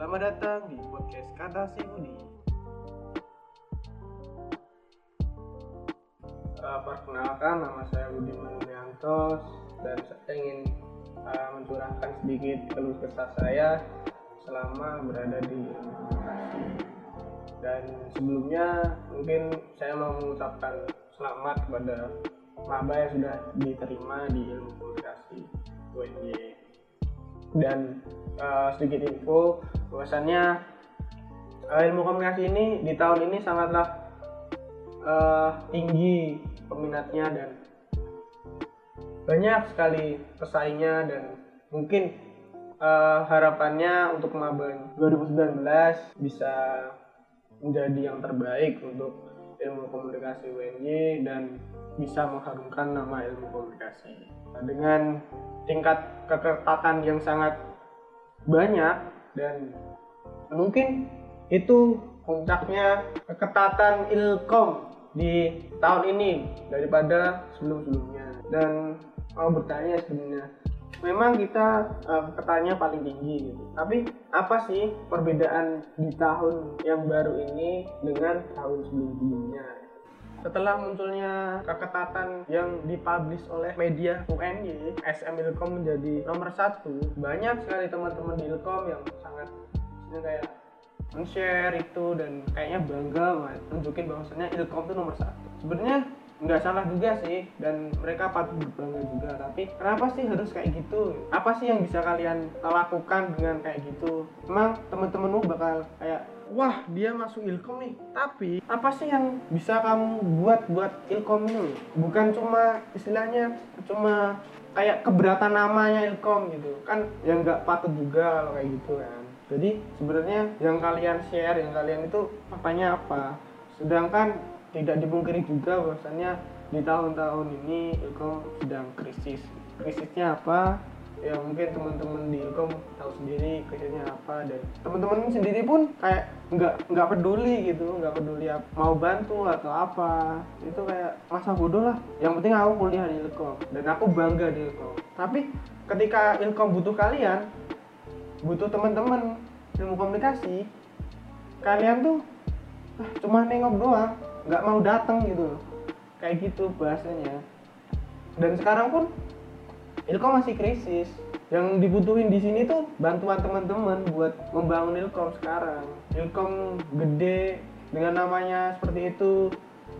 Selamat datang di podcast Kata Budi. Uh, perkenalkan nama saya Budi Manuliantos dan saya ingin uh, mencurahkan sedikit keluh kesah saya selama berada di komunikasi. Dan sebelumnya mungkin saya mau mengucapkan selamat kepada maba yang sudah diterima di ilmu komunikasi UNJ dan uh, sedikit info bahwasannya uh, ilmu komunikasi ini di tahun ini sangatlah uh, tinggi peminatnya dan banyak sekali pesaingnya dan mungkin uh, harapannya untuk maba 2019 bisa menjadi yang terbaik untuk ilmu komunikasi UNJ dan bisa mengharumkan nama ilmu komunikasi. Dengan tingkat keketatan yang sangat banyak dan mungkin itu puncaknya keketatan ilkom di tahun ini daripada sebelum-sebelumnya. Dan mau bertanya sebenarnya memang kita uh, ketanya paling tinggi gitu tapi apa sih perbedaan di tahun yang baru ini dengan tahun sebelum-sebelumnya setelah munculnya keketatan yang dipublish oleh media UNY, SM Ilkom menjadi nomor satu. Banyak sekali teman-teman di Ilkom yang sangat kayak men-share itu dan kayaknya bangga banget nunjukin bahwasannya Ilkom itu nomor satu. Sebenarnya nggak salah juga sih dan mereka patut berbangga juga. Tapi kenapa sih harus kayak gitu? Apa sih yang bisa kalian lakukan dengan kayak gitu? Emang temen-temenmu bakal kayak wah dia masuk ilkom nih. Tapi apa sih yang bisa kamu buat buat ilkom ini? Bukan cuma istilahnya cuma kayak keberatan namanya ilkom gitu. Kan yang nggak patut juga kalau kayak gitu kan. Jadi sebenarnya yang kalian share yang kalian itu apanya apa? Sedangkan tidak dipungkiri juga bahwasannya di tahun-tahun ini Ilkom sedang krisis. Krisisnya apa? Ya mungkin teman-teman di Ilkom tahu sendiri krisisnya apa dan teman-teman sendiri pun kayak nggak nggak peduli gitu, nggak peduli mau bantu atau apa. Itu kayak masa bodoh lah. Yang penting aku kuliah di Ilkom dan aku bangga di Ilkom. Tapi ketika Ilkom butuh kalian, butuh teman-teman ilmu komunikasi, kalian tuh ah, cuma nengok doang nggak mau datang gitu kayak gitu bahasanya. Dan sekarang pun Ilkom masih krisis. Yang dibutuhin di sini tuh bantuan teman-teman buat membangun Ilkom sekarang. Ilkom gede dengan namanya seperti itu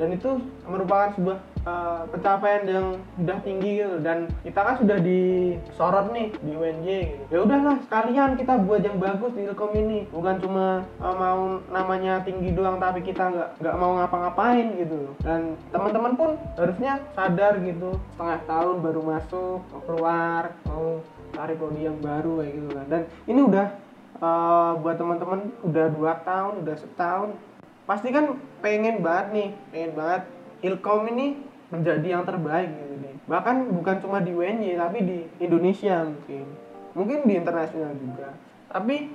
dan itu merupakan sebuah uh, pencapaian yang sudah tinggi gitu. Dan kita kan sudah disorot nih di UNJ gitu. Ya udahlah sekalian kita buat yang bagus di Ilkom ini. Bukan cuma uh, mau namanya tinggi doang tapi kita nggak nggak mau ngapa-ngapain gitu. Dan teman-teman pun harusnya sadar gitu. Setengah tahun baru masuk mau keluar mau cari prodi yang baru kayak gitu kan. Dan ini udah uh, buat teman-teman udah dua tahun udah setahun pasti kan pengen banget nih pengen banget Ilkom ini menjadi yang terbaik gitu nih. Bahkan bukan cuma di UNY tapi di Indonesia mungkin. Mungkin di internasional juga. Tapi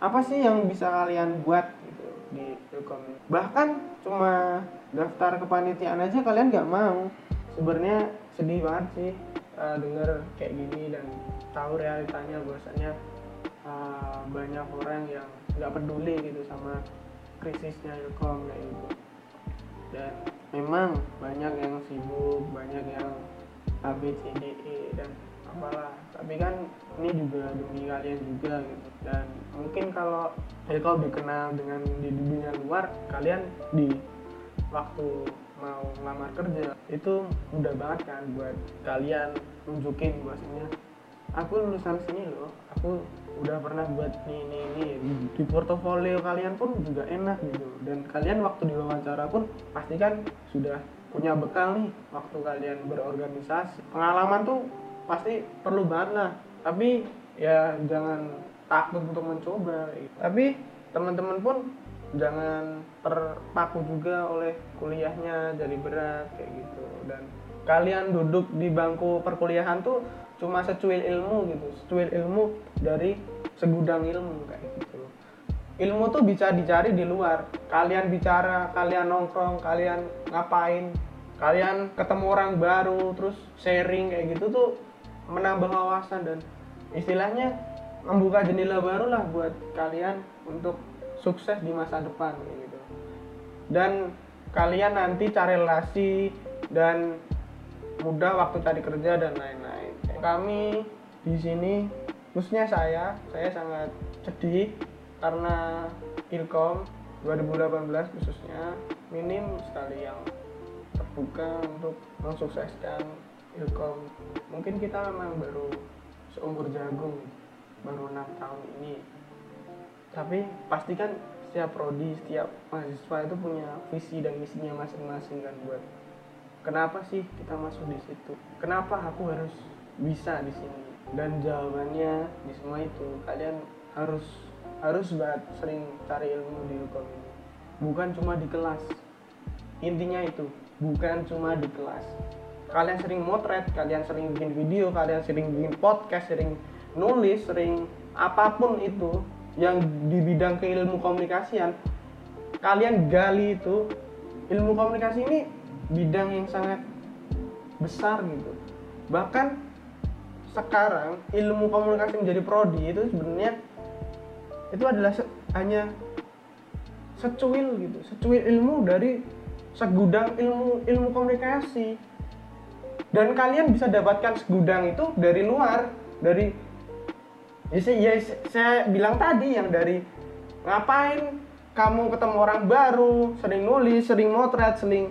apa sih yang bisa kalian buat gitu di Ilkom bahkan cuma daftar kepanitiaan aja kalian nggak mau. Sebenarnya sedih banget sih uh, denger kayak gini dan tahu realitanya bahwasanya uh, banyak orang yang nggak peduli gitu sama krisisnya Ilkom kayak gitu. Dan memang banyak yang sibuk banyak yang ABCDE dan apalah. Tapi kan ini juga demi kalian juga gitu. Dan mungkin kalau Ilkom dikenal dengan di dunia luar kalian di waktu mau ngelamar kerja itu mudah banget kan buat kalian nunjukin bahwasanya aku lulusan sini loh aku udah pernah buat ini ini ini. Di portofolio kalian pun juga enak gitu. Dan kalian waktu diwawancara pun pasti kan sudah punya bekal nih waktu kalian berorganisasi. Pengalaman tuh pasti perlu banget lah. Tapi ya jangan takut untuk mencoba gitu. tapi teman-teman pun jangan terpaku juga oleh kuliahnya jadi berat kayak gitu. Dan kalian duduk di bangku perkuliahan tuh cuma secuil ilmu gitu. Secuil ilmu dari segudang ilmu kayak gitu. Ilmu tuh bisa dicari di luar. Kalian bicara kalian nongkrong kalian ngapain kalian ketemu orang baru terus sharing kayak gitu tuh menambah wawasan dan istilahnya membuka jendela baru lah buat kalian untuk sukses di masa depan gitu. Dan kalian nanti cari relasi dan mudah waktu cari kerja dan lain-lain. Kami di sini khususnya saya saya sangat sedih karena Ilkom 2018 khususnya minim sekali yang terbuka untuk mensukseskan Ilkom. Mungkin kita memang baru seumur jagung baru enam tahun ini. Tapi pastikan setiap prodi setiap mahasiswa itu punya visi dan misinya masing-masing kan buat kenapa sih kita masuk di situ? Kenapa aku harus bisa di sini? Dan jawabannya di semua itu kalian harus harus banget sering cari ilmu di Ilkom ini. Bukan cuma di kelas. Intinya itu bukan cuma di kelas. Kalian sering motret kalian sering bikin video kalian sering bikin podcast sering nulis sering apa pun itu yang di bidang keilmu komunikasian kalian gali itu. Ilmu komunikasi ini bidang yang sangat besar gitu. Bahkan sekarang ilmu komunikasi menjadi prodi itu sebenarnya itu adalah se hanya secuil gitu secuil ilmu dari segudang ilmu ilmu komunikasi. Dan kalian bisa dapatkan segudang itu dari luar dari ya saya, ya saya bilang tadi yang dari ngapain kamu ketemu orang baru sering nulis sering motret sering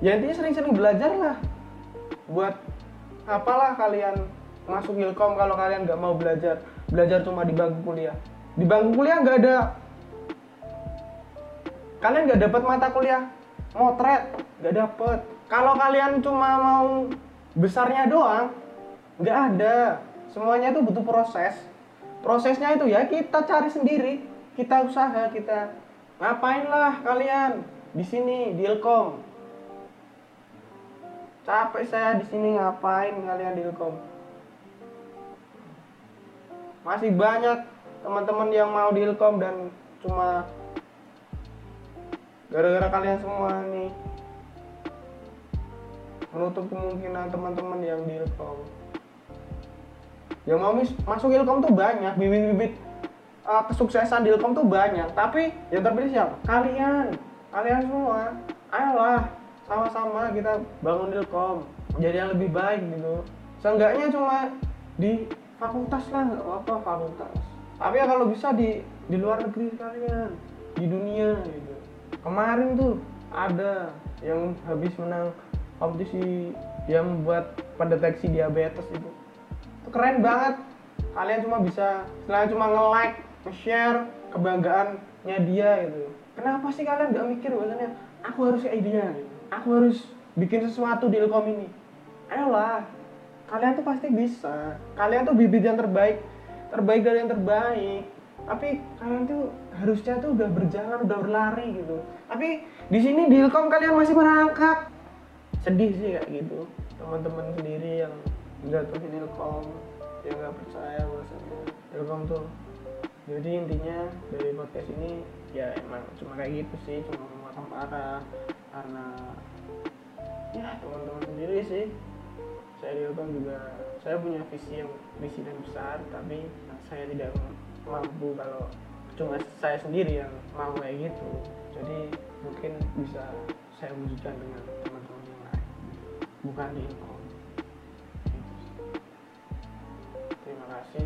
ya intinya sering-sering belajar lah. Buat apalah kalian masuk ilkom kalau kalian nggak mau belajar. Belajar cuma di bangku kuliah. Di bangku kuliah nggak ada. Kalian nggak dapat mata kuliah. Motret nggak dapet. Kalau kalian cuma mau besarnya doang nggak ada. Semuanya itu butuh proses. Prosesnya itu ya kita cari sendiri. Kita usaha kita ngapain lah kalian di sini di Ilkom capek saya di sini ngapain kalian di Ilkom? Masih banyak teman-teman yang mau di Ilkom dan cuma gara-gara kalian semua nih menutup kemungkinan teman-teman yang di Ilkom. Yang mau masuk Ilkom tuh banyak bibit-bibit uh, kesuksesan di Ilkom tuh banyak. Tapi yang terpilih siapa? Kalian. Kalian semua. Ayolah sama-sama kita bangun Ilkom jadi yang lebih baik gitu. Seenggaknya cuma di fakultas lah nggak apa fakultas. Tapi ya kalau bisa di di luar negeri kalian di dunia gitu. Kemarin tuh ada yang habis menang kompetisi yang membuat pendeteksi diabetes itu. Itu keren banget. Kalian cuma bisa selain cuma nge-like nge-share kebanggaannya dia gitu. Kenapa sih kalian gak mikir bahasanya aku harus kayak dia gitu. Aku harus bikin sesuatu di Ilkom ini. Ayolah kalian tuh pasti bisa. Kalian tuh bibit yang terbaik terbaik dari yang terbaik. Tapi kalian tuh harusnya tuh udah berjalan udah berlari gitu. Tapi di sini di Ilkom kalian masih merangkak. Sedih sih kayak gitu. Teman-teman sendiri yang jatuhin Ilkom yang nggak percaya bahwasanya Ilkom tuh jadi intinya dari podcast ini ya emang cuma kayak gitu sih cuma memotong parah karena ya teman-teman sendiri sih. Saya di Ilkom juga saya punya visi yang visi yang besar tapi saya tidak mampu kalau cuma saya sendiri yang mau kayak gitu. Jadi mungkin bisa saya wujudkan dengan teman-teman yang lain. Bukan di Ilkom terima kasih